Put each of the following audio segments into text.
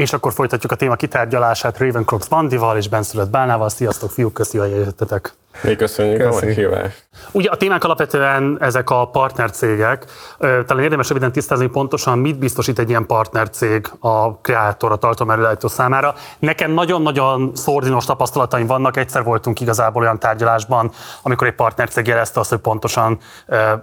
És akkor folytatjuk a téma kitárgyalását Ravencroft Bandival és Benszülött Bálnával. Sziasztok, fiúk, köszi, hogy eljöttetek. Mi köszönjük Köszi. a meghívást. Ugye a témák alapvetően ezek a partnercégek. Talán érdemes röviden tisztázni, pontosan mit biztosít egy ilyen partnercég a kreátor, a tartalmelőállító számára. Nekem nagyon-nagyon szordinos tapasztalataim vannak. Egyszer voltunk igazából olyan tárgyalásban, amikor egy partnercég jelezte azt, hogy pontosan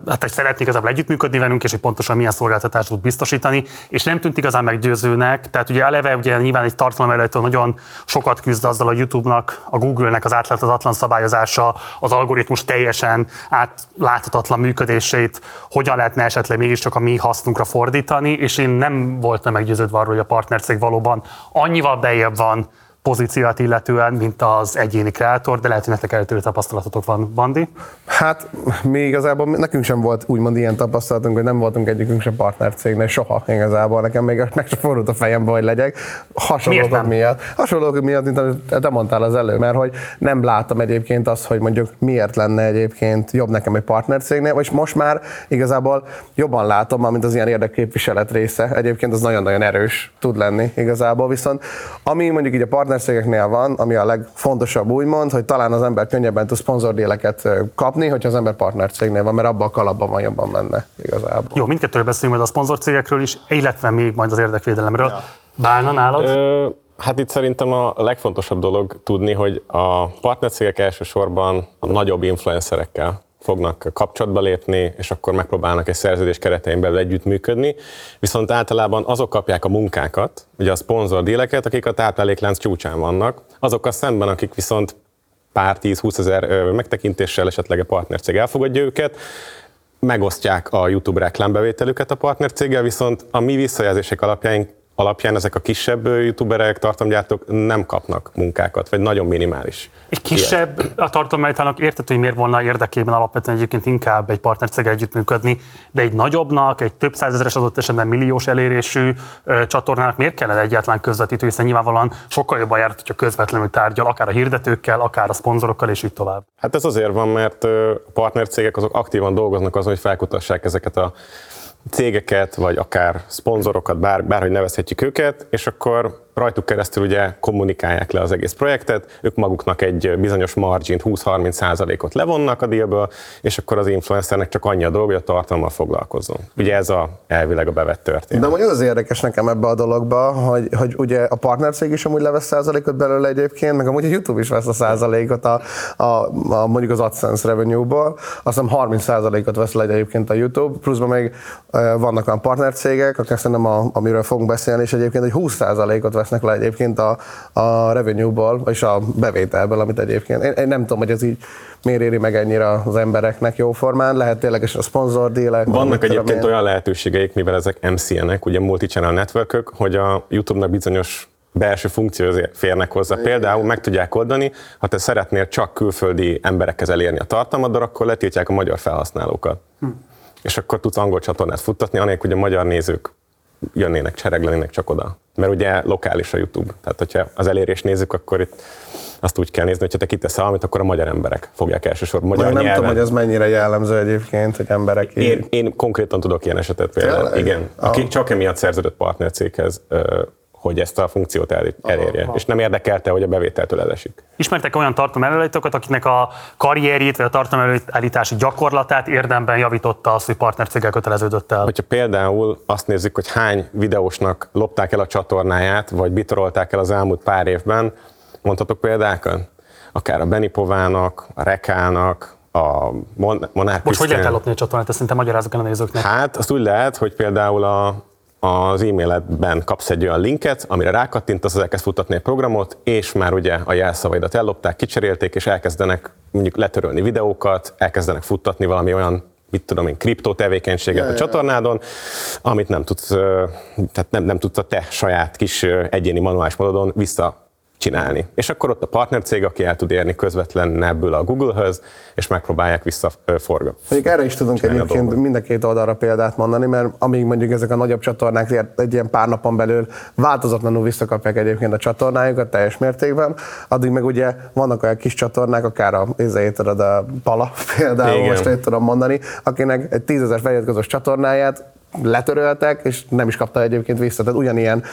hát, hogy szeretnék igazából együttműködni velünk, és hogy pontosan milyen szolgáltatást tud biztosítani, és nem tűnt igazán meggyőzőnek. Tehát ugye eleve ugye nyilván egy tartalmelőállító nagyon sokat küzd azzal a YouTube-nak, a Google-nek az átláthatatlan szabályozása, az algoritmus teljesen átláthatatlan működését hogyan lehetne esetleg mégiscsak a mi hasznunkra fordítani, és én nem voltam meggyőződve arról, hogy a partnercég valóban annyival bejebb van pozíciót illetően, mint az egyéni kreátor, de lehet, hogy nektek eltérő tapasztalatotok van, Bandi? Hát mi igazából nekünk sem volt úgymond ilyen tapasztalatunk, hogy nem voltunk egyikünk sem partnercégnél, soha igazából. Nekem még meg sem fordult a fejembe, hogy legyek. Hasonlók miatt. Hasonlók miatt, mint amit te mondtál az elő, mert hogy nem láttam egyébként azt, hogy mondjuk miért lenne egyébként jobb nekem egy partnercégnél, vagy most már igazából jobban látom, mint az ilyen érdekképviselet része. Egyébként az nagyon-nagyon erős tud lenni igazából, viszont ami mondjuk így a partner partnerségeknél van, ami a legfontosabb úgymond, hogy talán az ember könnyebben tud szponzordéleket kapni, hogyha az ember partnercégnél van, mert abban a kalapban van jobban menne igazából. Jó, mindkettőről beszélünk majd a szponzorcégekről is, illetve még majd az érdekvédelemről. Ja. Bálna nálad? Ö, hát itt szerintem a legfontosabb dolog tudni, hogy a partnercégek elsősorban a nagyobb influencerekkel fognak kapcsolatba lépni, és akkor megpróbálnak egy szerződés keretein belül együttműködni. Viszont általában azok kapják a munkákat, ugye a szponzor díleket, akik a tápláléklánc csúcsán vannak, azokkal szemben, akik viszont pár 10-20 ezer megtekintéssel esetleg a partnercég elfogadja őket, megosztják a YouTube reklámbevételüket a partnercéggel, viszont a mi visszajelzések alapján alapján ezek a kisebb youtuberek, tartalomgyártók nem kapnak munkákat, vagy nagyon minimális. Egy kisebb Ilyet. a tartalomgyártónak értető, hogy miért volna érdekében alapvetően egyébként inkább egy partnercéggel együttműködni, de egy nagyobbnak, egy több százezeres adott esetben milliós elérésű ö, csatornának miért kellene egyáltalán közvetítő, hiszen nyilvánvalóan sokkal jobban járt, hogyha közvetlenül tárgyal, akár a hirdetőkkel, akár a szponzorokkal, és így tovább. Hát ez azért van, mert a partnercégek azok aktívan dolgoznak azon, hogy felkutassák ezeket a cégeket, vagy akár szponzorokat, bár, bárhogy nevezhetjük őket, és akkor rajtuk keresztül ugye kommunikálják le az egész projektet, ők maguknak egy bizonyos margin 20-30 százalékot levonnak a dílből, és akkor az influencernek csak annyi a dolga, hogy a tartalommal foglalkozzon. Ugye ez a elvileg a bevett történet. De mondjuk az érdekes nekem ebbe a dologba, hogy, hogy ugye a partnercég is amúgy levesz százalékot belőle egyébként, meg amúgy a YouTube is vesz a százalékot a, a, a mondjuk az AdSense revenue-ból, azt hiszem 30 százalékot vesz le egyébként a YouTube, pluszban még vannak olyan partnercégek, akik szerintem a, amiről fogunk beszélni, és egyébként egy 20 százalékot vesz vesznek le egyébként a, a revenue-ból, és a bevételből, amit egyébként. Én, én nem tudom, hogy ez így miért éri meg ennyire az embereknek jóformán. Lehet tényleg a szponzordílek. Vannak egyébként olyan lehetőségeik, mivel ezek MCN-ek, ugye multi-channel network hogy a YouTube-nak bizonyos belső funkció férnek hozzá. Például meg tudják oldani, ha te szeretnél csak külföldi emberekhez elérni a tartalmadra, akkor letiltják a magyar felhasználókat. Hm. És akkor tudsz angol csatornát futtatni, anélkül, hogy a magyar nézők jönnének, csereglenének csak oda. Mert ugye lokális a YouTube. Tehát, hogyha az elérést nézzük, akkor itt azt úgy kell nézni, hogy ha te kiteszel valamit, akkor a magyar emberek fogják elsősorban magyar Nem nyelven. tudom, hogy ez mennyire jellemző egyébként, hogy emberek így... én, én konkrétan tudok ilyen esetet például. Tényleg? Igen. Aki ah. csak emiatt szerződött partnercéghez hogy ezt a funkciót el, elérje. Aha. És nem érdekelte, hogy a bevételtől elesik. Ismertek olyan tartalomelőállítókat, akiknek a karrierjét vagy a tartalomelőállítási gyakorlatát érdemben javította az, hogy partnercéggel köteleződött el? Hogyha például azt nézzük, hogy hány videósnak lopták el a csatornáját, vagy bitorolták el az elmúlt pár évben, mondhatok példákat? Akár a Benipovának, a Rekának, a Monár Most hogy lehet ellopni a csatornát, ezt szerintem magyarázok el a nézőknek. Hát azt úgy lehet, hogy például a, az e-mailedben kapsz egy olyan linket, amire rákattintasz, az elkezd futatni egy programot, és már ugye a jelszavaidat ellopták, kicserélték, és elkezdenek mondjuk letörölni videókat, elkezdenek futtatni valami olyan mit tudom én, kriptó tevékenységet ja, a csatornádon, amit nem tudsz, tehát nem, nem tudsz a te saját kis egyéni manuális módon vissza csinálni. És akkor ott a partnercég, aki el tud érni közvetlen ebből a Google-höz, és megpróbálják visszaforgatni. Mondjuk erre is tudunk egyébként mind a két oldalra példát mondani, mert amíg mondjuk ezek a nagyobb csatornák egy ilyen pár napon belül változatlanul visszakapják egyébként a csatornájukat teljes mértékben, addig meg ugye vannak olyan kis csatornák, akár a, tudod, a Pala például, Igen. most tudom mondani, akinek egy tízezer feliratkozós csatornáját letöröltek, és nem is kapta egyébként vissza. Tehát ugyanilyen,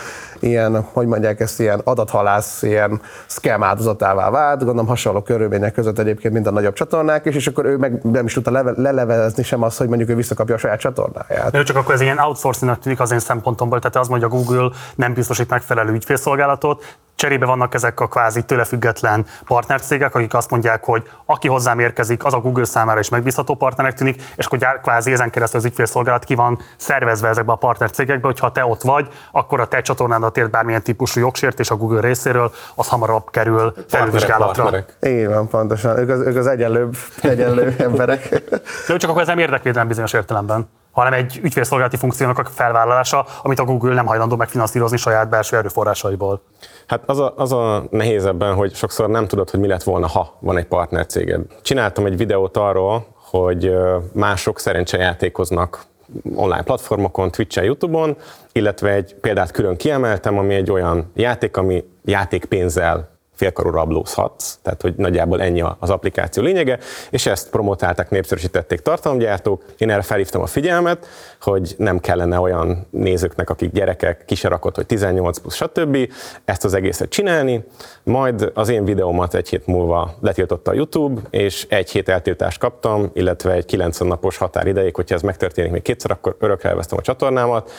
ilyen, hogy mondják ezt, ilyen adathalász, ilyen scam áldozatává vált, gondolom hasonló körülmények között egyébként, mint a nagyobb csatornák is, és akkor ő meg nem is tudta leve, sem azt, hogy mondjuk ő visszakapja a saját csatornáját. De csak akkor ez ilyen outsourcing tűnik az én szempontomból, tehát az mondja, Google nem biztosít megfelelő ügyfélszolgálatot, Cserébe vannak ezek a kvázi tőle független partnercégek, akik azt mondják, hogy aki hozzám érkezik, az a Google számára is megbízható partnernek tűnik, és akkor kvázi ezen keresztül az ügyfélszolgálat ki van szervezve ezekbe a partnercégekbe, hogyha te ott vagy, akkor a te csatornádat ért bármilyen típusú jogsértés a Google részéről, az hamarabb kerül felülvizsgálatra. Így van, pontosan. Ők az, ők az egyenlőbb, egyenlő emberek. De csak akkor ez nem érdekvédelem bizonyos értelemben hanem egy ügyfélszolgálati funkciónak a felvállalása, amit a Google nem hajlandó megfinanszírozni saját belső erőforrásaiból. Hát az a, az a nehéz ebben, hogy sokszor nem tudod, hogy mi lett volna, ha van egy partnercéged. Csináltam egy videót arról, hogy mások szerencsejátékoznak online platformokon, Twitch-en, YouTube-on, illetve egy példát külön kiemeltem, ami egy olyan játék, ami játékpénzzel félkarú rablózhatsz, tehát hogy nagyjából ennyi az applikáció lényege, és ezt promotálták, népszerűsítették tartalomgyártók. Én erre felhívtam a figyelmet, hogy nem kellene olyan nézőknek, akik gyerekek, kiserakott, hogy 18 plusz, stb. ezt az egészet csinálni, majd az én videómat egy hét múlva letiltotta a YouTube, és egy hét eltiltást kaptam, illetve egy 90 napos határidejéig, hogyha ez megtörténik még kétszer, akkor örökre elvesztem a csatornámat,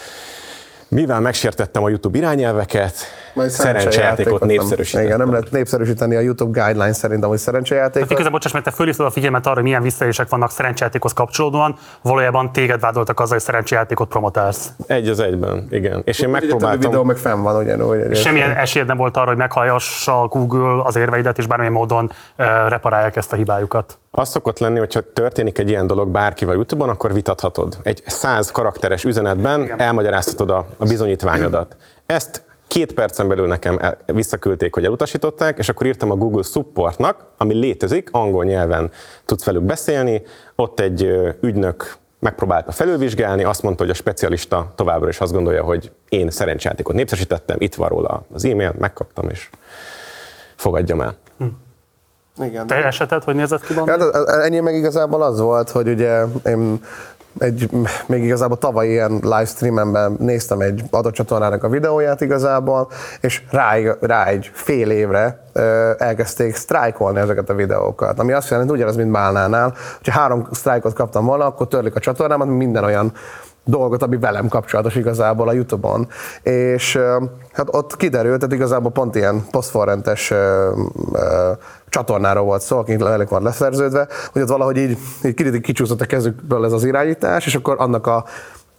mivel megsértettem a YouTube irányelveket, szerencsejátékot népszerűsítettem. Igen, nem lehet népszerűsíteni a YouTube guidelines szerint, hogy szerencsejátékot. Hát igazából bocsáss, mert te fölhívtad a figyelmet arra, hogy milyen visszaélések vannak szerencsejátékhoz kapcsolódóan, valójában téged vádoltak azzal, hogy szerencsejátékot promotálsz. Egy az egyben, igen. És én megpróbáltam. A videó meg fenn van ugyanúgy. Semmilyen esélyed nem volt arra, hogy meghallgassa Google az érveidet, és bármilyen módon uh, reparálják ezt a hibájukat. Az szokott lenni, hogyha történik egy ilyen dolog bárkivel YouTube-on, akkor vitathatod. Egy száz karakteres üzenetben Igen. elmagyaráztatod a, a bizonyítványodat. Ezt két percen belül nekem el, visszaküldték, hogy elutasították, és akkor írtam a Google Supportnak, ami létezik, angol nyelven tudsz velük beszélni, ott egy ügynök megpróbálta felülvizsgálni, azt mondta, hogy a specialista továbbra is azt gondolja, hogy én szerencsátékot népszerűsítettem, itt van róla az e-mail, megkaptam, és fogadjam el. Igen. Te eseted, hogy nézett ki Hát, ennyi meg igazából az volt, hogy ugye én egy, még igazából tavaly ilyen livestreamemben néztem egy adott csatornának a videóját igazából, és rá, rá egy fél évre elkezdték sztrájkolni ezeket a videókat. Ami azt jelenti, ugyanaz, mint Málnánál, hogyha három sztrájkot kaptam volna, akkor törlik a csatornámat, minden olyan dolgot, ami velem kapcsolatos igazából a Youtube-on. És hát ott kiderült, tehát igazából pont ilyen posztforrentes csatornáról volt szó, akik velük van leszerződve, hogy ott valahogy így, így kicsúszott a kezükből ez az irányítás, és akkor annak a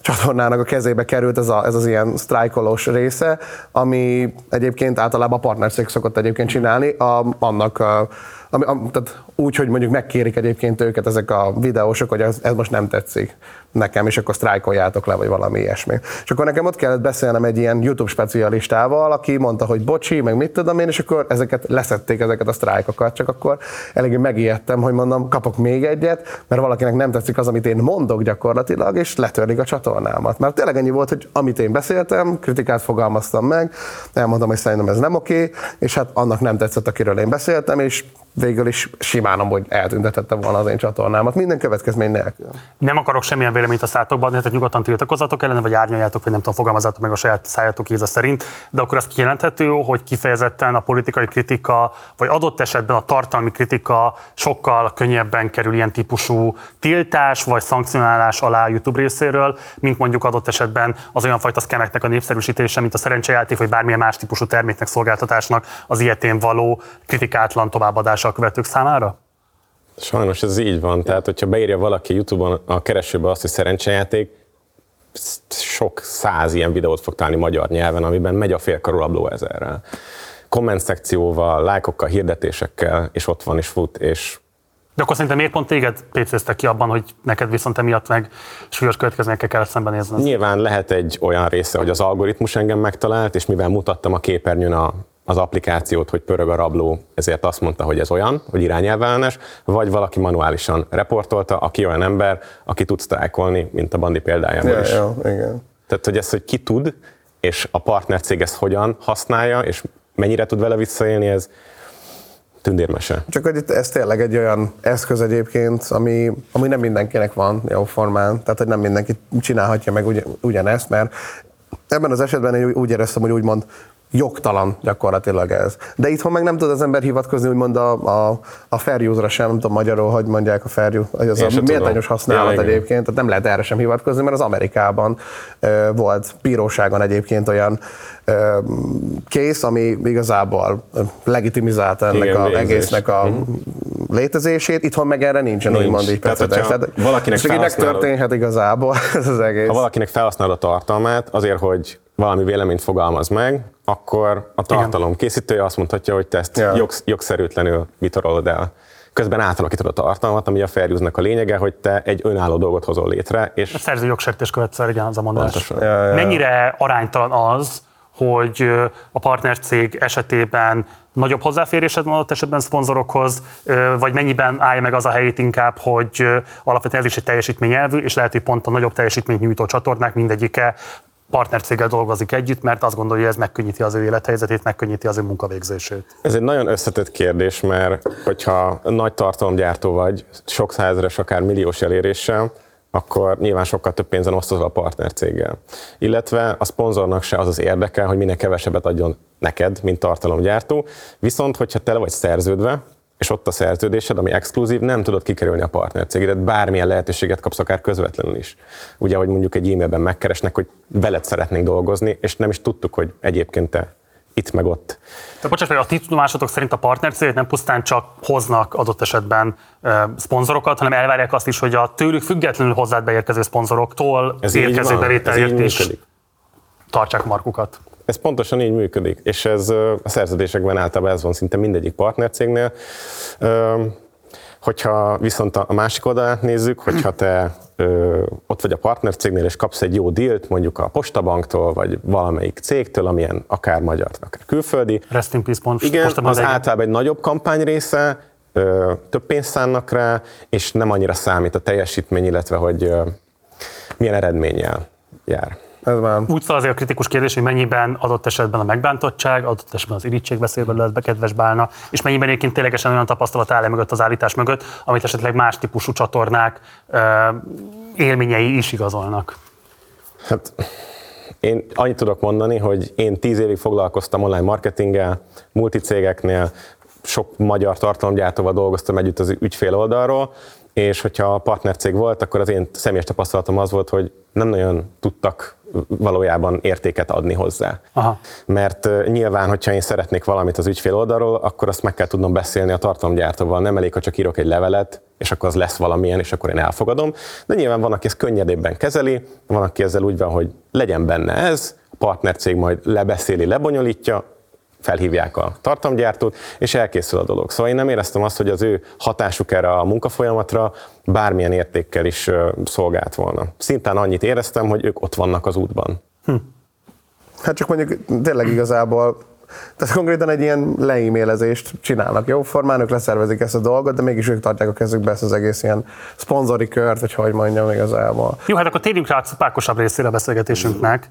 csatornának a kezébe került ez, a, ez az ilyen sztrájkolós része, ami egyébként általában a partnercég szokott egyébként csinálni, a, annak a, ami, a, tehát úgy, hogy mondjuk megkérik egyébként őket ezek a videósok, hogy ez, ez most nem tetszik nekem, és akkor sztrájkoljátok le, vagy valami ilyesmi. És akkor nekem ott kellett beszélnem egy ilyen YouTube specialistával, aki mondta, hogy bocsi, meg mit tudom én, és akkor ezeket leszették ezeket a sztrájkokat, csak akkor eléggé megijedtem, hogy mondom, kapok még egyet, mert valakinek nem tetszik az, amit én mondok gyakorlatilag, és letörlik a csatornámat. Mert tényleg ennyi volt, hogy amit én beszéltem, kritikát fogalmaztam meg, elmondtam, hogy szerintem ez nem oké, és hát annak nem tetszett, akiről én beszéltem, és végül is simán hogy eltüntetettem volna az én csatornámat, minden következmény nélkül. Nem akarok semmilyen véleményt a szátokban, tehát nyugodtan tiltakozatok ellene, vagy árnyaljátok, vagy nem tudom, fogalmazátok meg a saját szájátok íze szerint, de akkor az kijelenthető, hogy kifejezetten a politikai kritika, vagy adott esetben a tartalmi kritika sokkal könnyebben kerül ilyen típusú tiltás, vagy szankcionálás alá a YouTube részéről, mint mondjuk adott esetben az olyan fajta szkemeknek a népszerűsítése, mint a szerencsejáték, vagy bármilyen más típusú terméknek, szolgáltatásnak az ilyetén való kritikátlan továbbadása a követők számára? Sajnos ez így van. Tehát, hogyha beírja valaki YouTube-on a keresőbe azt, hogy szerencsejáték, sok száz ilyen videót fog találni magyar nyelven, amiben megy a félkarú rabló ezerrel. Komment szekcióval, lájkokkal, hirdetésekkel, és ott van, és fut, és de akkor szerintem miért pont téged pécéztek ki abban, hogy neked viszont emiatt meg súlyos következményekkel kell szembenézni? Nyilván lehet egy olyan része, hogy az algoritmus engem megtalált, és mivel mutattam a képernyőn a az applikációt, hogy pörög a rabló, ezért azt mondta, hogy ez olyan, hogy irányelvellenes, vagy valaki manuálisan reportolta, aki olyan ember, aki tud sztrájkolni, mint a Bandi példájában ja, is. Ja, igen. Tehát, hogy ez, hogy ki tud, és a partnercég ezt hogyan használja, és mennyire tud vele visszaélni, ez tündérmese. Csak hogy itt ez tényleg egy olyan eszköz egyébként, ami, ami nem mindenkinek van jó formán, tehát hogy nem mindenki csinálhatja meg ugy, ugyanezt, mert ebben az esetben én úgy éreztem, hogy úgymond jogtalan gyakorlatilag ez. De itthon meg nem tud az ember hivatkozni, úgymond a, a, a fair use-ra sem, nem tudom magyarul, hogy mondják a fair use, az a méltányos használat ja, egyébként, tehát nem lehet erre sem hivatkozni, mert az Amerikában e, volt bíróságon egyébként olyan e, kész, ami igazából legitimizálta ennek igen, a, egésznek a uh-huh. létezését, itthon meg erre nincsen, Nincs. úgymond így precedens. Valakinek felhasználod... történhet igazából ez az egész. Ha valakinek felhasználod a tartalmát azért, hogy valami véleményt fogalmaz meg, akkor a tartalom Igen. készítője azt mondhatja, hogy te ezt yeah. jogsz, jogszerűtlenül vitorolod el. Közben átalakítod a tartalmat, ami a fair a lényege, hogy te egy önálló dolgot hozol létre. És a szerző jogsértés követsz igen, az a mondás. Ja, ja, ja. Mennyire aránytalan az, hogy a partnercég esetében nagyobb hozzáférésed van adott esetben szponzorokhoz, vagy mennyiben állja meg az a helyét inkább, hogy alapvetően ez is egy teljesítményelvű, és lehet, hogy pont a nagyobb teljesítményt nyújtó csatornák mindegyike partnercéggel dolgozik együtt, mert azt gondolja, hogy ez megkönnyíti az ő élethelyzetét, megkönnyíti az ő munkavégzését. Ez egy nagyon összetett kérdés, mert hogyha nagy tartalomgyártó vagy, sok százeres, akár milliós eléréssel, akkor nyilván sokkal több pénzen osztozol a partnercéggel. Illetve a szponzornak se az az érdeke, hogy minél kevesebbet adjon neked, mint tartalomgyártó. Viszont, hogyha te le vagy szerződve, és ott a szerződésed, ami exkluzív, nem tudod kikerülni a partnercégedet, bármilyen lehetőséget kapsz, akár közvetlenül is. Ugye, hogy mondjuk egy e-mailben megkeresnek, hogy veled szeretnénk dolgozni, és nem is tudtuk, hogy egyébként te itt meg ott. De bocsánat, hogy a ti tudomásotok szerint a partnercégek nem pusztán csak hoznak adott esetben e, szponzorokat, hanem elvárják azt is, hogy a tőlük függetlenül hozzád beérkező szponzoroktól ez érkező bevételért is tartsák markukat. Ez pontosan így működik, és ez a szerződésekben általában ez van szinte mindegyik partnercégnél. Hogyha viszont a másik oldalát nézzük, hogyha te ö, ott vagy a partnercégnél, és kapsz egy jó dílt, mondjuk a Postabanktól, vagy valamelyik cégtől, amilyen akár magyar, akár külföldi. Rest in peace, pont, Igen, az általában egy nagyobb kampány része, ö, több pénzt szánnak rá, és nem annyira számít a teljesítmény, illetve hogy ö, milyen eredménnyel jár. Ez már... Úgy fel azért a kritikus kérdés, hogy mennyiben adott esetben a megbántottság, adott esetben az irítség beszél belőle, kedves bálna, és mennyiben egyébként ténylegesen olyan tapasztalat áll mögött az állítás mögött, amit esetleg más típusú csatornák élményei is igazolnak. Hát én annyit tudok mondani, hogy én tíz évig foglalkoztam online marketinggel, multicégeknél, sok magyar tartalomgyártóval dolgoztam együtt az ügyfél oldalról, és hogyha a partnercég volt, akkor az én személyes tapasztalatom az volt, hogy nem nagyon tudtak valójában értéket adni hozzá. Aha. Mert nyilván, hogyha én szeretnék valamit az ügyfél oldalról, akkor azt meg kell tudnom beszélni a tartalomgyártóval. Nem elég, ha csak írok egy levelet, és akkor az lesz valamilyen, és akkor én elfogadom. De nyilván van, aki ezt könnyedébben kezeli, van, aki ezzel úgy van, hogy legyen benne ez, a partnercég majd lebeszéli, lebonyolítja, felhívják a tartalomgyártót, és elkészül a dolog. Szóval én nem éreztem azt, hogy az ő hatásuk erre a munkafolyamatra bármilyen értékkel is szolgált volna. Szintán annyit éreztem, hogy ők ott vannak az útban. Hm. Hát csak mondjuk tényleg igazából tehát konkrétan egy ilyen leimélezést csinálnak jó formán, ők leszervezik ezt a dolgot, de mégis ők tartják a kezükbe ezt az egész ilyen szponzori kört, vagy hogy mondjam igazából. Jó, hát akkor térjünk rá a pákosabb részére a beszélgetésünknek.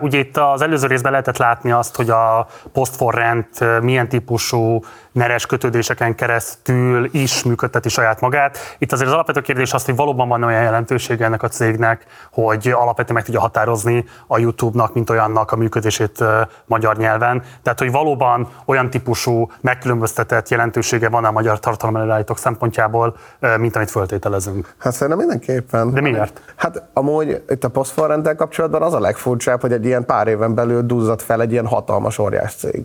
Ugye itt az előző részben lehetett látni azt, hogy a post for rent milyen típusú neres kötődéseken keresztül is működteti saját magát. Itt azért az alapvető kérdés az, hogy valóban van olyan jelentősége ennek a cégnek, hogy alapvetően meg tudja határozni a YouTube-nak, mint olyannak a működését magyar nyelven. Tehát, hogy valóban olyan típusú megkülönböztetett jelentősége van a magyar tartalomelőállítók szempontjából, mint amit föltételezünk. Hát szerintem mindenképpen. De miért? Hát amúgy itt a post kapcsolatban az a legfurcsább, hogy egy ilyen pár éven belül duzzadt fel egy ilyen hatalmas óriás cég.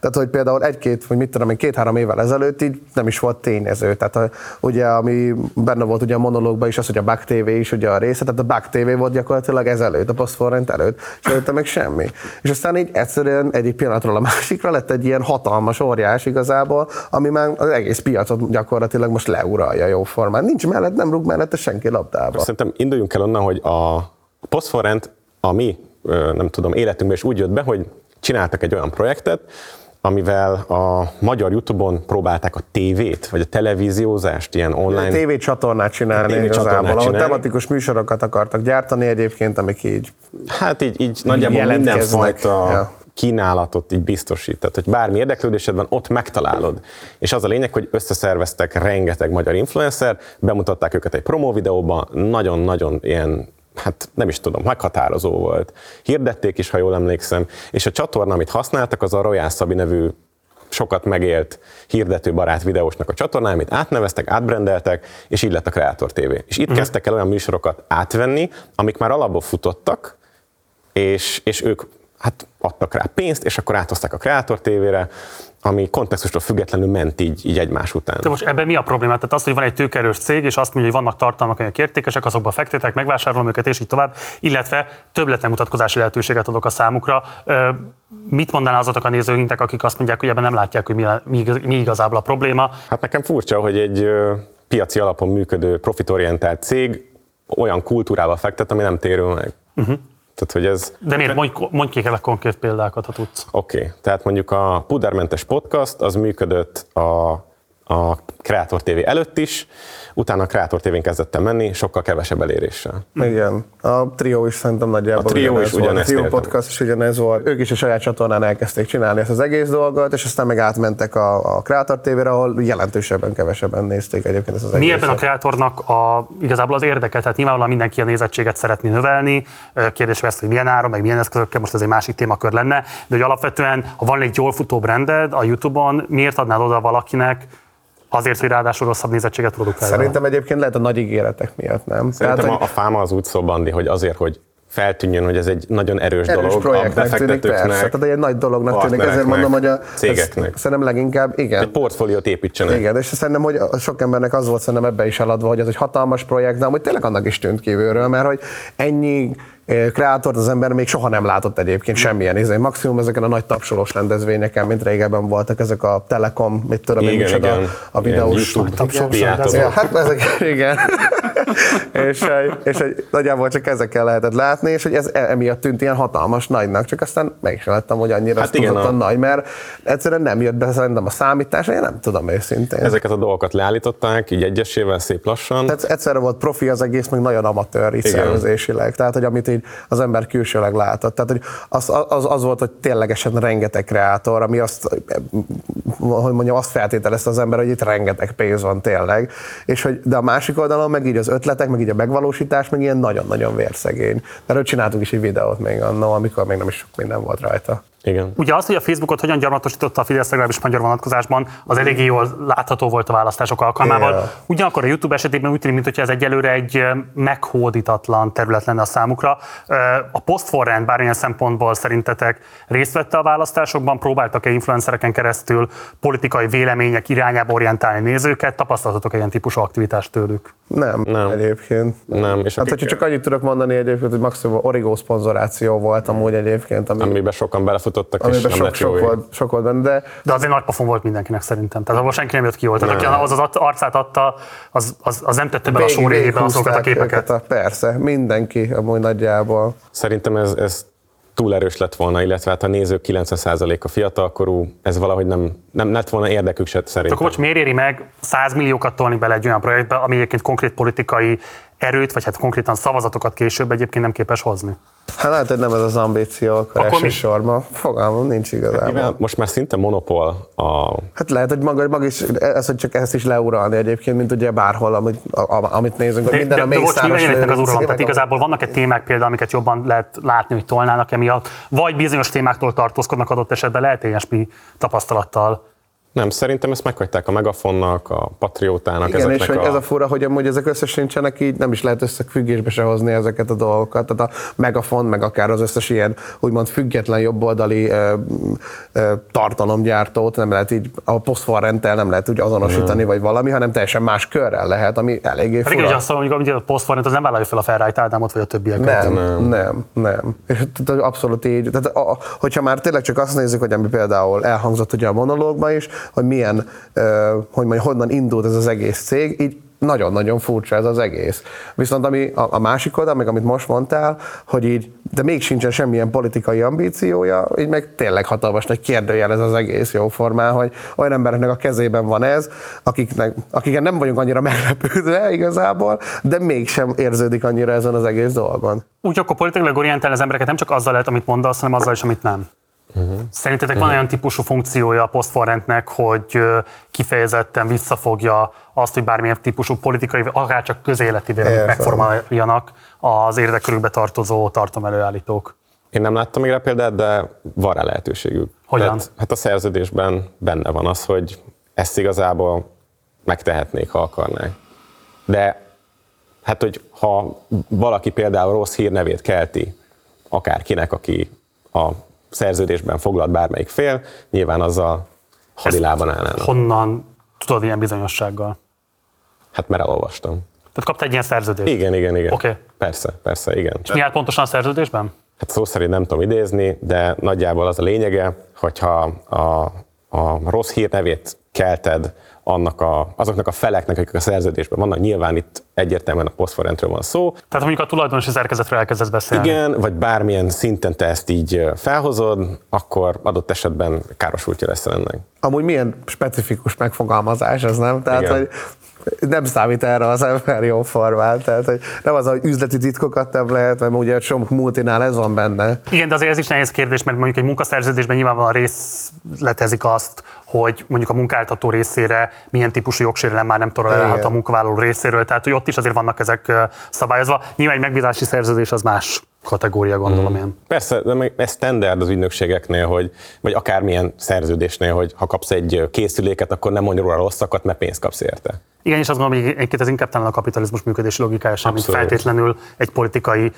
Tehát, hogy például egy-két, vagy mit tudom én, két-három évvel ezelőtt így nem is volt tényező. Tehát a, ugye, ami benne volt ugye a monológban is az, hogy a Back TV is ugye a része, tehát a Back TV volt gyakorlatilag ezelőtt, a Postforrent előtt, és előtte meg semmi. És aztán így egyszerűen egyik pillanatról a másikra lett egy ilyen hatalmas óriás igazából, ami már az egész piacot gyakorlatilag most leuralja jó formán. Nincs mellett, nem rúg mellette senki labdába. Szerintem induljunk el onnan, hogy a Postforrent a mi, nem tudom, életünkben is úgy jött be, hogy csináltak egy olyan projektet, amivel a magyar YouTube-on próbálták a tévét, vagy a televíziózást, ilyen online... A TV csatornát csinálni TV igazából, ahol tematikus műsorokat akartak gyártani egyébként, amik így Hát így, így nagyjából mindenfajta ja. kínálatot így biztosít. Tehát, hogy bármi érdeklődésed van, ott megtalálod. És az a lényeg, hogy összeszerveztek rengeteg magyar influencer, bemutatták őket egy promó videóban, nagyon-nagyon ilyen hát nem is tudom, meghatározó volt. Hirdették is, ha jól emlékszem, és a csatorna, amit használtak, az a Royal Szabi nevű sokat megélt hirdető barát videósnak a csatornája, amit átneveztek, átbrendeltek, és így lett a Creator TV. És itt uh-huh. kezdtek el olyan műsorokat átvenni, amik már alapból futottak, és, és ők hát adtak rá pénzt, és akkor áthozták a Creator TV-re, ami kontextustól függetlenül ment így, így egymás után. De most ebben mi a probléma? Tehát az, hogy van egy tőkerős cég, és azt mondja, hogy vannak tartalmak, amelyek értékesek, azokba fektetek, megvásárolom őket, és így tovább, illetve többletmutatkozási lehetőséget adok a számukra. Mit mondaná azok a nézőintek, akik azt mondják, hogy ebben nem látják, hogy mi, mi, mi igazából a probléma? Hát nekem furcsa, hogy egy piaci alapon működő, profitorientált cég olyan kultúrával fektet, ami nem térül meg. Uh-huh. Tehát, hogy ez... De miért? Mondj, mondj ki konkrét példákat, ha tudsz. Oké, okay. tehát mondjuk a Pudermentes Podcast az működött a, a Kreator TV előtt is, utána a Kreator TV-n kezdett menni, sokkal kevesebb eléréssel. Igen, a Trio is szerintem nagyjából a Trio is volt. A Trio podcast is ugyanez volt. Ők is a saját csatornán elkezdték csinálni ezt az egész dolgot, és aztán meg átmentek a, a Kreator TV-re, ahol jelentősebben kevesebben nézték egyébként ezt az Mi ebben a kreatornak a, igazából az érdeke? Tehát nyilvánvalóan mindenki a nézettséget szeretné növelni. Kérdés lesz, hogy milyen áron, meg milyen eszközökkel, most ez egy másik témakör lenne, de hogy alapvetően, ha van egy jól futó branded a YouTube-on, miért adnád oda valakinek, azért, hogy ráadásul rosszabb nézettséget produkálja. Szerintem egyébként lehet a nagy ígéretek miatt, nem? Szerintem Tehát, a, a fáma az úgy Bandi, hogy azért, hogy feltűnjön, hogy ez egy nagyon erős, erős dolog a befektetőknek, tűnik, persze. Tehát egy nagy dolognak tűnik, ezért mondom, hogy a cégeknek. Szerintem leginkább, igen. Egy portfóliót építsenek. Igen, és szerintem, hogy sok embernek az volt szerintem ebbe is eladva, hogy ez egy hatalmas projekt, de amúgy tényleg annak is tűnt kívülről, mert hogy ennyi kreátort az ember még soha nem látott egyébként semmilyen izé. Maximum ezeken a nagy tapsolós rendezvényeken, mint régebben voltak ezek a Telekom, mit tudom én, micsoda, igen. a videós tapsolós rendezvények. Hát ezek, igen. És, és, és nagyjából csak ezekkel lehetett látni, és hogy ez e- emiatt tűnt ilyen hatalmas nagynak, csak aztán meg is láttam, hogy annyira hát igen, a... nagy, mert egyszerűen nem jött be szerintem a számítás, én nem tudom őszintén. Ezeket a dolgokat leállították, így egyesével szép lassan. Tehát egyszerre volt profi az egész, meg nagyon amatőr így szervezésileg. Tehát, hogy amit így az ember külsőleg látott. Tehát, hogy az, az, az volt, hogy ténylegesen rengeteg kreátor, ami azt, hogy mondjam, azt feltételezte az ember, hogy itt rengeteg pénz van tényleg. És hogy, de a másik oldalon meg így az ötletek, meg így a megvalósítás, meg ilyen nagyon-nagyon vérszegény. Mert csináltunk is egy videót még annó, amikor még nem is sok minden volt rajta. Igen. Ugye az, hogy a Facebookot hogyan gyarmatosította a Fidesz legalábbis magyar vonatkozásban, az eléggé jól látható volt a választások alkalmával. Yeah. Ugyanakkor a YouTube esetében úgy tűnik, mintha ez egyelőre egy meghódítatlan terület lenne a számukra. A posztforrend bármilyen szempontból szerintetek részt vette a választásokban, próbáltak-e influencereken keresztül politikai vélemények irányába orientálni nézőket, tapasztaltatok ilyen típusú aktivitást tőlük? Nem, nem. egyébként. Nem. És hát, hogyha csak annyit tudok mondani egyébként, hogy maximum Origo szponzoráció volt amúgy egyébként. Ami... Amiben sokan belefutottak, amiben és nem sok, sok, volt, sok volt benne, de... De azért nagy pofon volt mindenkinek szerintem. Tehát abban senki nem jött ki volt. Tehát aki az, az arcát adta, az, az, az nem tette be a sóréjébe azokat a képeket. A, persze, mindenki amúgy nagyjából. Szerintem ez, ez túl erős lett volna, illetve hát a nézők 90%-a fiatalkorú, ez valahogy nem, nem lett volna érdekük se szerintem. Akkor most miért éri meg 100 milliókat tolni bele egy olyan projektbe, ami egyébként konkrét politikai erőt, vagy hát konkrétan szavazatokat később egyébként nem képes hozni? Hát lehet, hogy nem ez az ambíció akkor, akkor elsősorban. Fogalmam nincs igazából. Hát, most már szinte monopól a... Hát lehet, hogy maga, maga is, ez, hogy csak ezt is leuralni egyébként, mint ugye bárhol, amit, a, amit nézünk, hogy minden de, a még most mi az uralom? Tehát igazából vannak-e témák például, amiket jobban lehet látni, hogy tolnának emiatt, vagy bizonyos témáktól tartózkodnak adott esetben, lehet ilyesmi tapasztalattal nem, szerintem ezt meghagyták a Megafonnak, a Patriótának. Igen, és hogy a... ez a fura, hogy amúgy ezek összesincsenek, így nem is lehet összefüggésbe se hozni ezeket a dolgokat. Tehát a Megafon, meg akár az összes ilyen úgymond független jobboldali ö, ö, tartalomgyártót nem lehet így a posztforrenttel nem lehet úgy azonosítani, nem. vagy valami, hanem teljesen más körrel lehet, ami eléggé fura. Igen, azt mondom, hogy a posztforrent az nem vállalja fel a Ferrari Ádámot, vagy a többieket. Nem, nem, nem. nem. Tehát abszolút így. Tehát, a, hogyha már tényleg csak azt nézzük, hogy ami például elhangzott ugye a monológban is, hogy milyen, hogy mondjam, honnan indult ez az egész cég, így nagyon-nagyon furcsa ez az egész. Viszont ami a, a másik oldal, meg amit most mondtál, hogy így, de még sincsen semmilyen politikai ambíciója, így meg tényleg hatalmas nagy kérdőjel ez az egész jó formán, hogy olyan embereknek a kezében van ez, akiknek, akiken nem vagyunk annyira meglepődve igazából, de mégsem érződik annyira ezen az egész dolgon. Úgy akkor politikailag orientálni az embereket nem csak azzal lehet, amit mondasz, hanem azzal is, amit nem. Uh-huh. Szerintetek uh-huh. van olyan típusú funkciója a posztforrentnek, hogy kifejezetten visszafogja azt, hogy bármilyen típusú politikai, akár csak közéleti véleményt megformáljanak az érdekkörükbe tartozó tartomelőállítók? Én nem láttam még rá példát, de van rá lehetőségük. Hogyan? Tehát, hát a szerződésben benne van az, hogy ezt igazából megtehetnék, ha akarnák. De hát, hogy ha valaki például rossz hírnevét kelti, akárkinek, aki a szerződésben foglalt bármelyik fél, nyilván az a hadilában állnának. Honnan tudod ilyen bizonyossággal? Hát mert elolvastam. Tehát kaptál egy ilyen szerződést? Igen, igen, igen. Oké. Okay. Persze, persze, igen. És mi áll pontosan a szerződésben? Hát szó szerint nem tudom idézni, de nagyjából az a lényege, hogyha a, a rossz hírnevét kelted annak a, azoknak a feleknek, akik a szerződésben vannak, nyilván itt egyértelműen a posztforrentről van szó. Tehát mondjuk a tulajdonosi szerkezetről elkezdesz beszélni. Igen, vagy bármilyen szinten te ezt így felhozod, akkor adott esetben károsultja lesz ennek. Amúgy milyen specifikus megfogalmazás ez, nem? Tehát, Igen. hogy nem számít erre az ember jó formán. Tehát, hogy nem az, hogy üzleti titkokat nem lehet, mert ugye sok multinál ez van benne. Igen, de azért ez is nehéz kérdés, mert mondjuk egy munkaszerződésben nyilvánvalóan részletezik azt, hogy mondjuk a munkáltató részére milyen típusú jogsérelem már nem tolerálhat a munkavállaló részéről, tehát hogy ott is azért vannak ezek szabályozva. Nyilván egy megbízási szerződés az más kategória, gondolom mm. én. Persze, de ez standard az ügynökségeknél, hogy, vagy akármilyen szerződésnél, hogy ha kapsz egy készüléket, akkor nem mondj róla rosszakat, mert pénzt kapsz érte. Igen, és azt gondolom, hogy egyébként ez inkább talán a kapitalizmus működési logikája sem, mint feltétlenül egy politikai,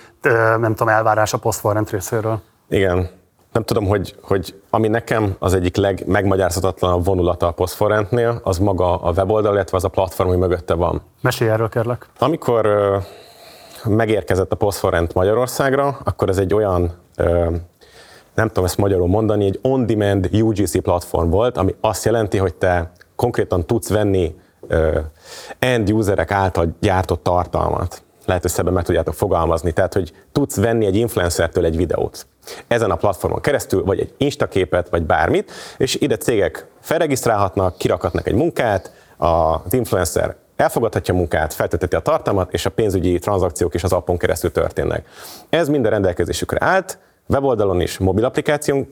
nem tudom, elvárás a posztforrend részéről. Igen. Nem tudom, hogy, hogy ami nekem az egyik legmegmagyarázhatatlanabb vonulata a posztforrentnél, az maga a weboldal, illetve az a platform, ami mögötte van. Mesélj erről, kérlek. Amikor megérkezett a posztforrent Magyarországra, akkor ez egy olyan nem tudom ezt magyarul mondani, egy on-demand UGC platform volt, ami azt jelenti, hogy te konkrétan tudsz venni end userek által gyártott tartalmat. Lehet, hogy szebben meg tudjátok fogalmazni. Tehát, hogy tudsz venni egy influencertől egy videót. Ezen a platformon keresztül, vagy egy instaképet, vagy bármit, és ide cégek felregisztrálhatnak, kirakhatnak egy munkát, az influencer elfogadhatja a munkát, feltölteti a tartalmat, és a pénzügyi tranzakciók is az appon keresztül történnek. Ez minden rendelkezésükre állt, weboldalon is, mobil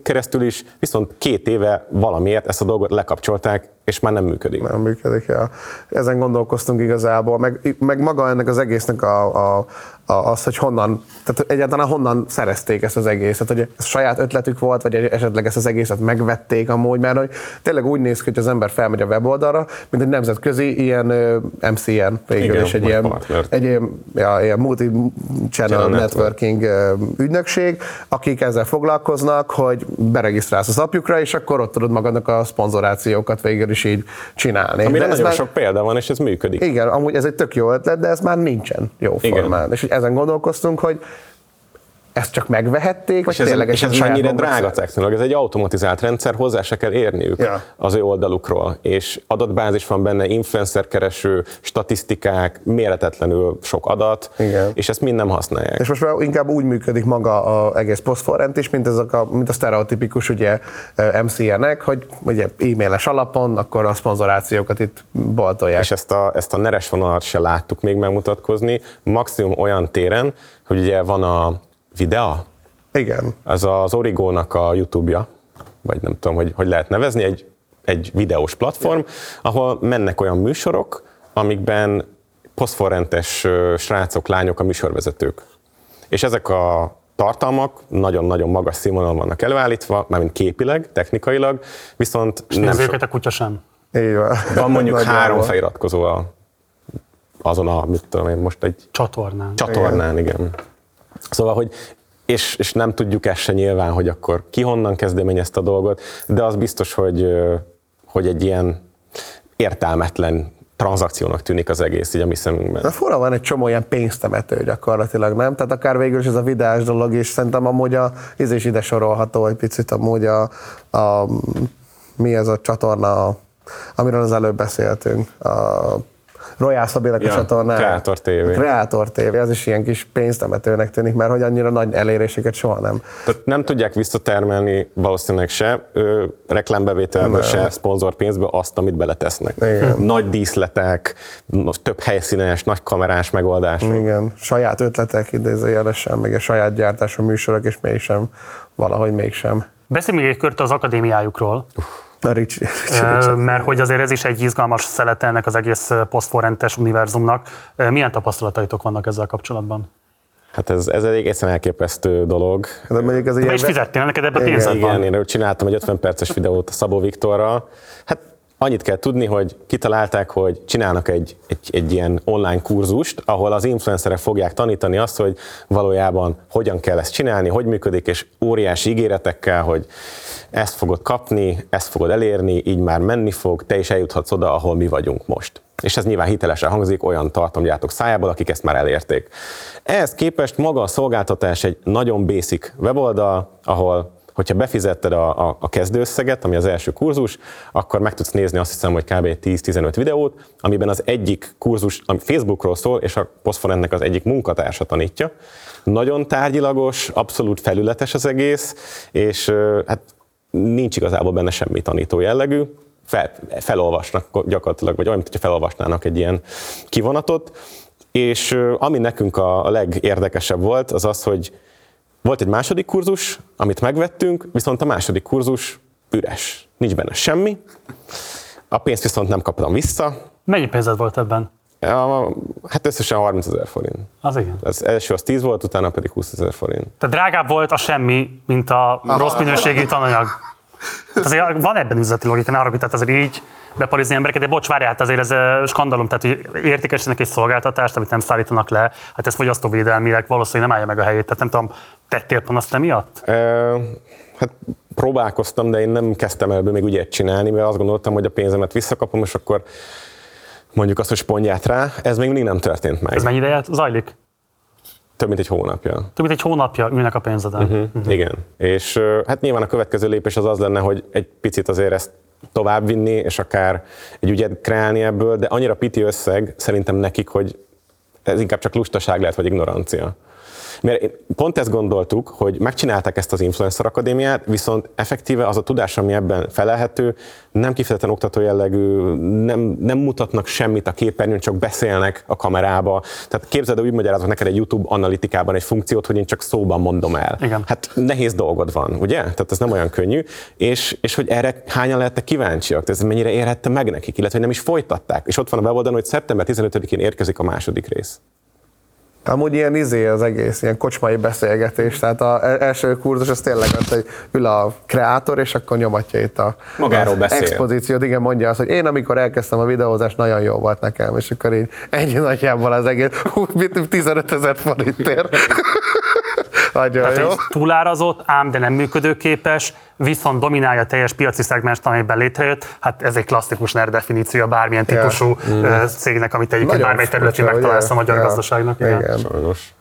keresztül is, viszont két éve valamiért ezt a dolgot lekapcsolták, és már nem működik. Nem működik, ja. Ezen gondolkoztunk igazából, meg, meg maga ennek az egésznek a, a, az, hogy honnan, tehát egyáltalán honnan szerezték ezt az egészet, hogy ez saját ötletük volt, vagy esetleg ezt az egészet megvették amúgy, mert hogy tényleg úgy néz ki, hogy az ember felmegy a weboldalra, mint egy nemzetközi ilyen MCN végül, és egy ilyen, egy ilyen, ja, ilyen multi-channel networking ügynökség, akik ezzel foglalkoznak, hogy beregisztrálsz az apjukra, és akkor ott tudod magadnak a szponzorációkat végül is így csinálni. Ami nagyon már, sok példa van, és ez működik. Igen, amúgy ez egy tök jó ötlet, de ez már nincsen jó formán. És hogy ezen gondolkoztunk, hogy ezt csak megvehették, vagy és tényleg ez, és ez mennyire drága technológia, ez egy automatizált rendszer, hozzá se kell érniük ja. az ő oldalukról, és adatbázis van benne, influencer kereső, statisztikák, méretetlenül sok adat, Igen. és ezt mind nem használják. És most már inkább úgy működik maga az egész posztforrend is, mint, ezek a, mint a sztereotipikus ugye MCN-ek, hogy ugye e-mailes alapon, akkor a szponzorációkat itt boltolják. És ezt a, ezt a neres vonalat se láttuk még megmutatkozni, maximum olyan téren, hogy ugye van a Videa? Igen. Ez az Origónak a YouTube-ja, vagy nem tudom, hogy, hogy lehet nevezni, egy, egy videós platform, ahol mennek olyan műsorok, amikben posztforrentes srácok, lányok a műsorvezetők. És ezek a tartalmak nagyon-nagyon magas színvonalon vannak előállítva, mármint képileg, technikailag, viszont És nem őket a kutya sem. van. Van mondjuk három feliratkozó a, azon a, mit tudom én, most egy... Csatornán. Csatornán, igen. igen. Szóval, hogy és, és nem tudjuk ezt se nyilván, hogy akkor ki honnan kezdeményezte a dolgot, de az biztos, hogy, hogy egy ilyen értelmetlen tranzakciónak tűnik az egész így a mi szemünkben. De fura van egy csomó ilyen pénztemető gyakorlatilag, nem? Tehát akár végül is ez a videás dolog is, szerintem amúgy a, ez is ide sorolható egy picit amúgy a, a mi ez a csatorna, amiről az előbb beszéltünk, a Royal Szabének ja, a csatornán. Kreator TV. Kreator TV, az is ilyen kis pénztemetőnek tűnik, mert hogy annyira nagy eléréseket soha nem. Tehát nem tudják visszatermelni valószínűleg se ö, reklámbevételből, se szponzorpénzből azt, amit beletesznek. Igen. Nagy díszletek, több helyszínes, nagy kamerás megoldás. Igen, saját ötletek idézőjelesen, meg a saját gyártású műsorok, és mégsem, valahogy mégsem. Beszéljünk még egy kört az akadémiájukról. A Ricsi, mert hogy azért ez is egy izgalmas szelete ennek az egész posztforrentes univerzumnak. Milyen tapasztalataitok vannak ezzel kapcsolatban? Hát ez, ez egy egészen elképesztő dolog. De mondjuk ez Te is fizettél, neked ebbe pénzed Igen, van. én csináltam egy 50 perces videót a Szabó Viktorral. Hát annyit kell tudni, hogy kitalálták, hogy csinálnak egy, egy, egy ilyen online kurzust, ahol az influencerek fogják tanítani azt, hogy valójában hogyan kell ezt csinálni, hogy működik, és óriási ígéretekkel, hogy ezt fogod kapni, ezt fogod elérni, így már menni fog, te is eljuthatsz oda, ahol mi vagyunk most. És ez nyilván hitelesen hangzik olyan tartalomgyártók szájából, akik ezt már elérték. Ehhez képest maga a szolgáltatás egy nagyon basic weboldal, ahol hogyha befizetted a, a, a kezdőösszeget, ami az első kurzus, akkor meg tudsz nézni azt hiszem, hogy kb. 10-15 videót, amiben az egyik kurzus ami Facebookról szól, és a Postforentnek az egyik munkatársa tanítja. Nagyon tárgyilagos, abszolút felületes az egész, és hát nincs igazából benne semmi tanító jellegű, fel, felolvasnak gyakorlatilag, vagy olyan, mintha felolvasnának egy ilyen kivonatot, és ami nekünk a, a legérdekesebb volt, az az, hogy volt egy második kurzus, amit megvettünk, viszont a második kurzus üres. Nincs benne semmi. A pénzt viszont nem kaptam vissza. Mennyi pénzed volt ebben? A, hát összesen 30 ezer forint. Az igen. Az első az 10 volt, utána pedig 20 ezer forint. Tehát drágább volt a semmi, mint a rossz minőségi tananyag. Azért van ebben üzleti logika, ne arra, tehát azért így beparizni embereket, de bocs, várjál, hát azért ez eh, skandalom, tehát hogy értékesítenek egy szolgáltatást, amit nem szállítanak le, hát ez fogyasztóvédelmileg valószínűleg nem állja meg a helyét, tehát nem tudom, tettél panaszt emiatt? E, hát próbálkoztam, de én nem kezdtem ebből még ügyet csinálni, mert azt gondoltam, hogy a pénzemet visszakapom, és akkor mondjuk azt, hogy spondját rá, ez még mindig nem történt meg. Ez mennyi ideje zajlik? Több mint egy hónapja. Több mint egy hónapja ülnek a pénzeden. Uh-huh. Uh-huh. Igen. És hát nyilván a következő lépés az az lenne, hogy egy picit azért ezt továbbvinni, és akár egy ügyet kreálni ebből, de annyira piti összeg szerintem nekik, hogy ez inkább csak lustaság lehet, vagy ignorancia. Mert pont ezt gondoltuk, hogy megcsinálták ezt az Influencer Akadémiát, viszont effektíve az a tudás, ami ebben felelhető, nem kifejezetten oktató jellegű, nem, nem mutatnak semmit a képernyőn, csak beszélnek a kamerába. Tehát képzeld, úgy magyarázok neked egy YouTube analitikában egy funkciót, hogy én csak szóban mondom el. Igen. Hát nehéz dolgod van, ugye? Tehát ez nem olyan könnyű. És, és hogy erre hányan lehettek kíváncsiak? Ez mennyire érhette meg nekik, illetve hogy nem is folytatták. És ott van a weboldalon, hogy szeptember 15-én érkezik a második rész. Amúgy ilyen izé az egész, ilyen kocsmai beszélgetés, tehát az első kurzus az tényleg az, hogy ül a kreátor, és akkor nyomatja itt a Magáról beszél. expozíciót, igen, mondja azt, hogy én amikor elkezdtem a videózást, nagyon jó volt nekem, és akkor így ennyi nagyjából az egész, hú, 15 ezer forintért. Nagyon Tehát jó. egy túlárazott, ám de nem működőképes, viszont dominálja a teljes piaci szegmest, amiben létrejött. Hát ez egy klasszikus NER definíció bármilyen típusú yeah. cégnek, amit egyébként bármely területén megtalálsz a magyar Ja. gazdaságnak. Igen. Igen. Sajnos.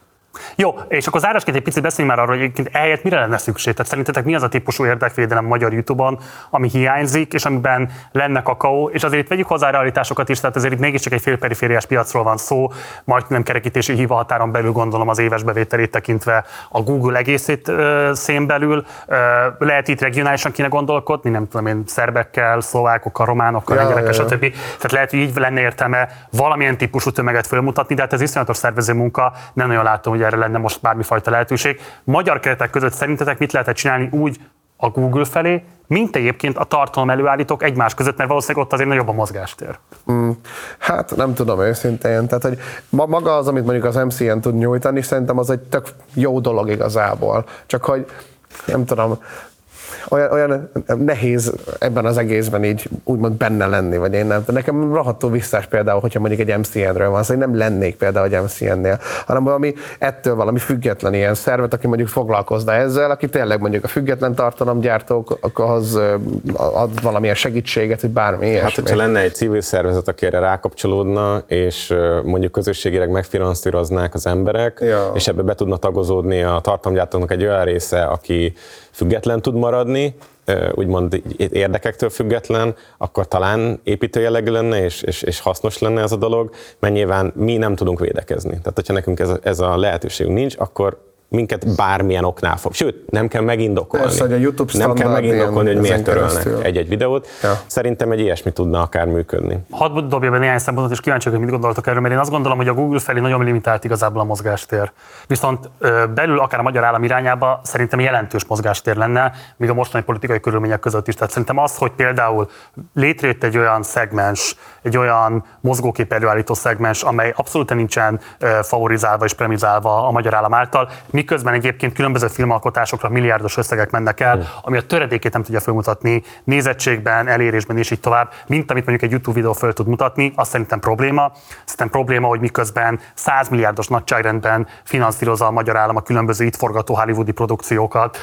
Jó, és akkor zárásként egy picit beszéljünk már arról, hogy egyébként ehelyett mire lenne szükség. Tehát szerintetek mi az a típusú érdekvédelem magyar YouTube-on, ami hiányzik, és amiben lenne kakaó, és azért itt vegyük hozzá a realitásokat is, tehát azért itt mégiscsak egy félperifériás piacról van szó, majd nem kerekítési hiva határon belül gondolom az éves bevételét tekintve a Google egészét ö, szén belül. Ö, lehet itt regionálisan kéne gondolkodni, nem tudom én, szerbekkel, szlovákokkal, románokkal, Ja, lengyelekkel, ja. stb. Tehát lehet, hogy így lenne értelme valamilyen típusú tömeget fölmutatni, de hát ez iszonyatos szervező munka, nem nagyon látom, hogy erre lenne most bármifajta lehetőség. Magyar keretek között szerintetek mit lehetett csinálni úgy a Google felé, mint egyébként a tartalom előállítók egymás között, mert valószínűleg ott azért nagyobb a mozgástér. Hát nem tudom őszintén, tehát hogy ma- maga az, amit mondjuk az MCN tud nyújtani, szerintem az egy tök jó dolog igazából. Csak hogy nem tudom, olyan, olyan nehéz ebben az egészben így úgymond benne lenni, vagy én nem. tudom. Nekem rohadtul visszás például, hogyha mondjuk egy MCN-ről van, szóval én nem lennék például egy MCN-nél, hanem valami ettől valami független ilyen szervet, aki mondjuk foglalkozna ezzel, aki tényleg mondjuk a független tartalomgyártókhoz ad valamilyen segítséget, hogy bármi ilyesmi. Hát, hogyha lenne egy civil szervezet, aki erre rákapcsolódna, és mondjuk közösségileg megfinanszíroznák az emberek, Ja. és ebbe be tudna tagozódni a tartalomgyártóknak egy olyan része, aki független tud maradni, ö, úgymond érdekektől független, akkor talán építő jellegű lenne, és, és, és hasznos lenne ez a dolog, mert nyilván mi nem tudunk védekezni. Tehát, hogyha nekünk ez a, ez a lehetőségünk nincs, akkor minket bármilyen oknál fog. Sőt, nem kell megindokolni. Persze, hogy a YouTube nem kell megindokolni, hogy miért törölnek egy-egy videót. Ja. Szerintem egy ilyesmi tudna akár működni. Hadd dobja be néhány szempontot, és kíváncsi hogy mit gondoltok erről, mert én azt gondolom, hogy a Google felé nagyon limitált igazából a mozgástér. Viszont belül akár a magyar állam irányába szerintem jelentős mozgástér lenne, míg a mostani politikai körülmények között is. Tehát szerintem az, hogy például létrejött egy olyan szegmens, egy olyan mozgókép előállító szegmens, amely abszolút nincsen favorizálva és premizálva a magyar állam által, miközben egyébként különböző filmalkotásokra milliárdos összegek mennek el, mm. ami a töredékét nem tudja felmutatni nézettségben, elérésben és így tovább, mint amit mondjuk egy YouTube videó föl tud mutatni, azt szerintem probléma. Szerintem probléma, hogy miközben 100 milliárdos nagyságrendben finanszírozza a magyar állam a különböző itt forgató hollywoodi produkciókat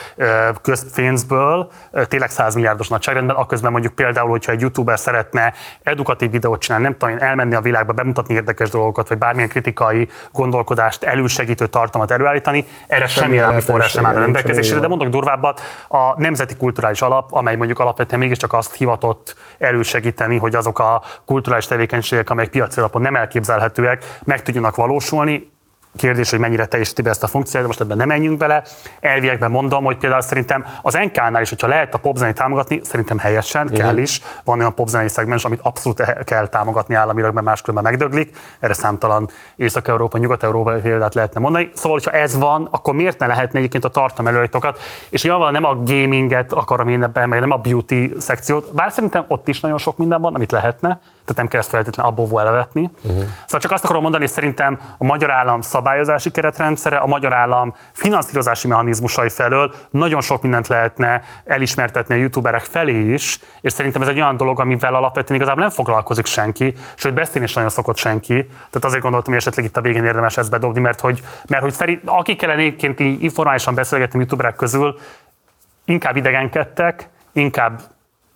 közpénzből, tényleg 100 milliárdos nagyságrendben, aközben mondjuk például, hogyha egy youtuber szeretne edukatív videót csinálni, nem tudom, elmenni a világba, bemutatni érdekes dolgokat, vagy bármilyen kritikai gondolkodást elősegítő tartalmat előállítani, erre semmi állami forrás nem áll a rendelkezésére, de mondok durvábbat, a Nemzeti Kulturális Alap, amely mondjuk alapvetően mégiscsak azt hivatott elősegíteni, hogy azok a kulturális tevékenységek, amelyek piaci alapon nem elképzelhetőek, meg tudjanak valósulni, kérdés, hogy mennyire teljesíti be ezt a funkciót, de most ebben nem menjünk bele. Elviekben mondom, hogy például szerintem az NK-nál is, hogyha lehet a popzenét támogatni, szerintem helyesen, uh-huh. kell is. Van olyan popzenei szegmens, amit abszolút kell támogatni államilag, mert máskülönben megdöglik. Erre számtalan Észak-Európa, Nyugat-Európa példát lehetne mondani. Szóval, hogyha ez van, akkor miért ne lehetne egyébként a tartalom előállítókat? És nyilván nem a gaminget akarom én ebben, meg nem a beauty szekciót, bár szerintem ott is nagyon sok minden van, amit lehetne tehát nem kell ezt feltétlenül abból elevetni. Uh-huh. Szóval csak azt akarom mondani, hogy szerintem a magyar állam szabályozási keretrendszere, a magyar állam finanszírozási mechanizmusai felől nagyon sok mindent lehetne elismertetni a youtuberek felé is, és szerintem ez egy olyan dolog, amivel alapvetően igazából nem foglalkozik senki, sőt beszélni is nagyon szokott senki. Tehát azért gondoltam, hogy esetleg itt a végén érdemes ezt bedobni, mert hogy, mert hogy szerint, akikkel egyébként informálisan beszélgetni youtuberek közül, inkább idegenkedtek, inkább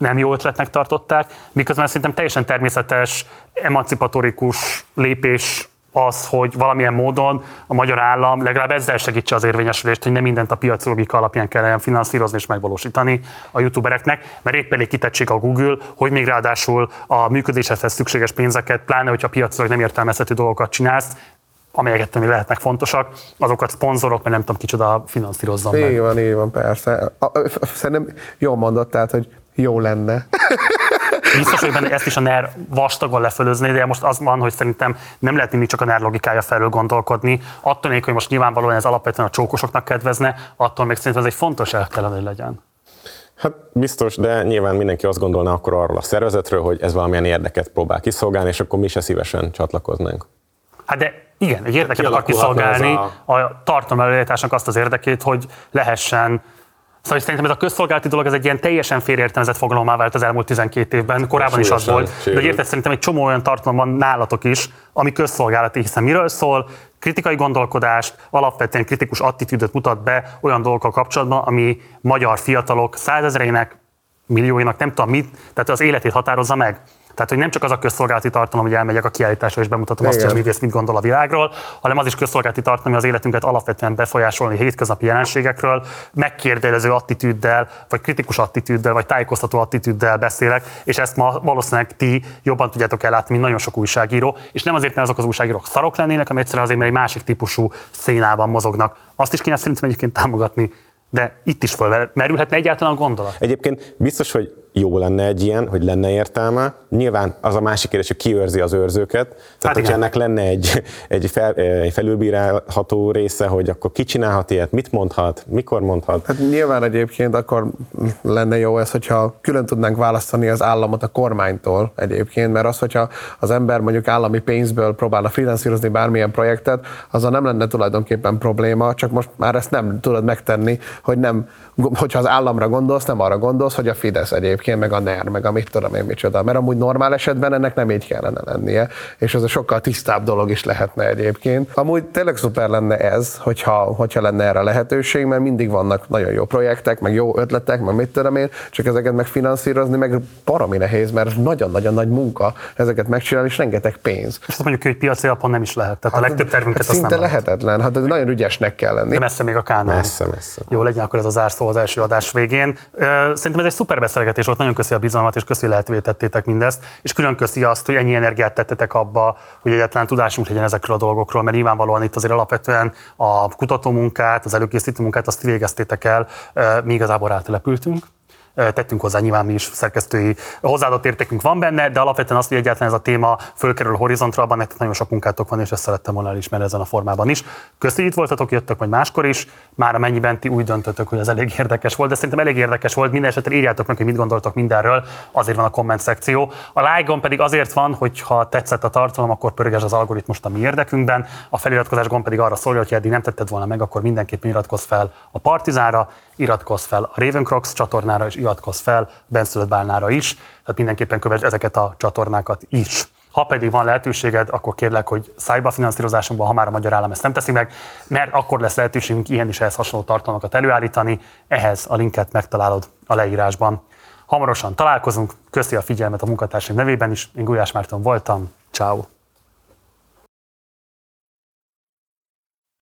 nem jó ötletnek tartották, miközben szerintem teljesen természetes, emancipatorikus lépés az, hogy valamilyen módon a magyar állam legalább ezzel segítse az érvényesülést, hogy nem mindent a piaci logika alapján kellene finanszírozni és megvalósítani a youtubereknek, mert épp elég kitettség a Google, hogy még ráadásul a működéshez szükséges pénzeket, pláne hogyha piacilag nem értelmezhető dolgokat csinálsz, amelyeket mi lehetnek fontosak, azokat szponzorok, mert nem tudom kicsoda finanszírozzam így meg. van, így van, persze. Szerintem jól mondott, tehát, hogy jó lenne. Biztos hogy benne, ezt is a NER vastagon lefölözni, de most az van, hogy szerintem nem lehet mindig csak a NER logikája felől gondolkodni. Attól még, hogy most nyilvánvalóan ez alapvetően a csókosoknak kedvezne, attól még szerintem ez egy fontos el kellene, hogy legyen. Hát biztos, de nyilván mindenki azt gondolna akkor arról a szervezetről, hogy ez valamilyen érdeket próbál kiszolgálni, és akkor mi se szívesen csatlakoznánk. Hát de igen, egy érdeket akar kiszolgálni a, a tartalom azt az érdekét, hogy lehessen Szóval szerintem ez a közszolgálati dolog, ez egy ilyen teljesen félértelmezett fogalomá vált az elmúlt 12 évben, korábban is az volt. De érted, szerintem egy csomó olyan tartalom van nálatok is, ami közszolgálati, hiszen miről szól, kritikai gondolkodást, alapvetően kritikus attitűdöt mutat be olyan dolgokkal kapcsolatban, ami magyar fiatalok százezereinek, millióinak, nem tudom mit, tehát az életét határozza meg. Tehát, hogy nem csak az a közszolgálati tartalom, hogy elmegyek a kiállításra és bemutatom Igen. azt, hogy a művész mit gondol a világról, hanem az is közszolgálati tartalom, az életünket alapvetően befolyásolni hétköznapi jelenségekről, megkérdező attitűddel, vagy kritikus attitűddel, vagy tájékoztató attitűddel beszélek, és ezt ma valószínűleg ti jobban tudjátok ellátni, mint nagyon sok újságíró, és nem azért, mert azok az újságírók szarok lennének, hanem egyszerűen azért, mert egy másik típusú szénában mozognak. Azt is kéne szerintem egyébként támogatni, de itt is fölmerülhetne egyáltalán a gondolat. Egyébként biztos, hogy jó lenne egy ilyen, hogy lenne értelme. Nyilván az a másik kérdés, hogy kiőrzi az őrzőket. Tehát, hát hogyha ennek lenne egy, egy, fel, egy felülbírálható része, hogy akkor ki csinálhat ilyet, mit mondhat, mikor mondhat. Hát nyilván egyébként akkor lenne jó ez, hogyha külön tudnánk választani az államot a kormánytól egyébként, mert az, hogyha az ember mondjuk állami pénzből próbálna finanszírozni bármilyen projektet, azzal nem lenne tulajdonképpen probléma, csak most már ezt nem tudod megtenni, hogy nem hogyha az államra gondolsz, nem arra gondolsz, hogy a Fidesz egyébként, meg a NER, meg a mit tudom én micsoda. Mert amúgy normál esetben ennek nem így kellene lennie, és ez a sokkal tisztább dolog is lehetne egyébként. Amúgy tényleg szuper lenne ez, hogyha, hogyha lenne erre lehetőség, mert mindig vannak nagyon jó projektek, meg jó ötletek, meg mit tudom én, csak ezeket megfinanszírozni, meg baromi nehéz, mert nagyon-nagyon nagy munka ezeket megcsinálni, és rengeteg pénz. És azt mondjuk, hogy piaci alapon nem is lehet. Tehát hát, a legtöbb tervünket hát szinte nem lehetetlen, hát ez nagyon ügyesnek kell lenni. De messze még a kánál. Messze, messze. Jó, legyen akkor ez az zárszó az első adás végén. Szerintem ez egy szuper beszélgetés volt, nagyon köszi a bizalmat, és köszi lehetővé tettétek mindezt, és külön köszi azt, hogy ennyi energiát tettetek abba, hogy egyáltalán tudásunk legyen ezekről a dolgokról, mert nyilvánvalóan itt azért alapvetően a kutatómunkát, az előkészítő munkát azt végeztétek el, mi igazából rátelepültünk tettünk hozzá, nyilván mi is szerkesztői hozzáadott értékünk van benne, de alapvetően azt, hogy egyáltalán ez a téma fölkerül a horizontra, abban nektek nagyon sok munkátok van, és ezt szerettem volna elismerni ezen a formában is. Köszönjük, itt voltatok, jöttök, vagy máskor is, már amennyiben ti úgy döntötök, hogy ez elég érdekes volt, de szerintem elég érdekes volt. Minden esetre írjátok meg, hogy mit gondoltok mindenről, azért van a komment szekció. A like pedig azért van, hogy ha tetszett a tartalom, akkor pörges az algoritmus a mi érdekünkben. A feliratkozás gomb pedig arra szól, hogy ha eddig nem tetted volna meg, akkor mindenképpen iratkozz fel a Partizánra, iratkozz fel a Ravencrox csatornára, és iratkozz fel Benszülött Bálnára is, tehát mindenképpen kövess ezeket a csatornákat is. Ha pedig van lehetőséged, akkor kérlek, hogy szájba finanszírozásunkban, ha már a magyar állam ezt nem teszi meg, mert akkor lesz lehetőségünk ilyen is ehhez hasonló tartalmakat előállítani. Ehhez a linket megtalálod a leírásban. Hamarosan találkozunk, köszi a figyelmet a munkatársaim nevében is. Én Gulyás Márton voltam. Ciao.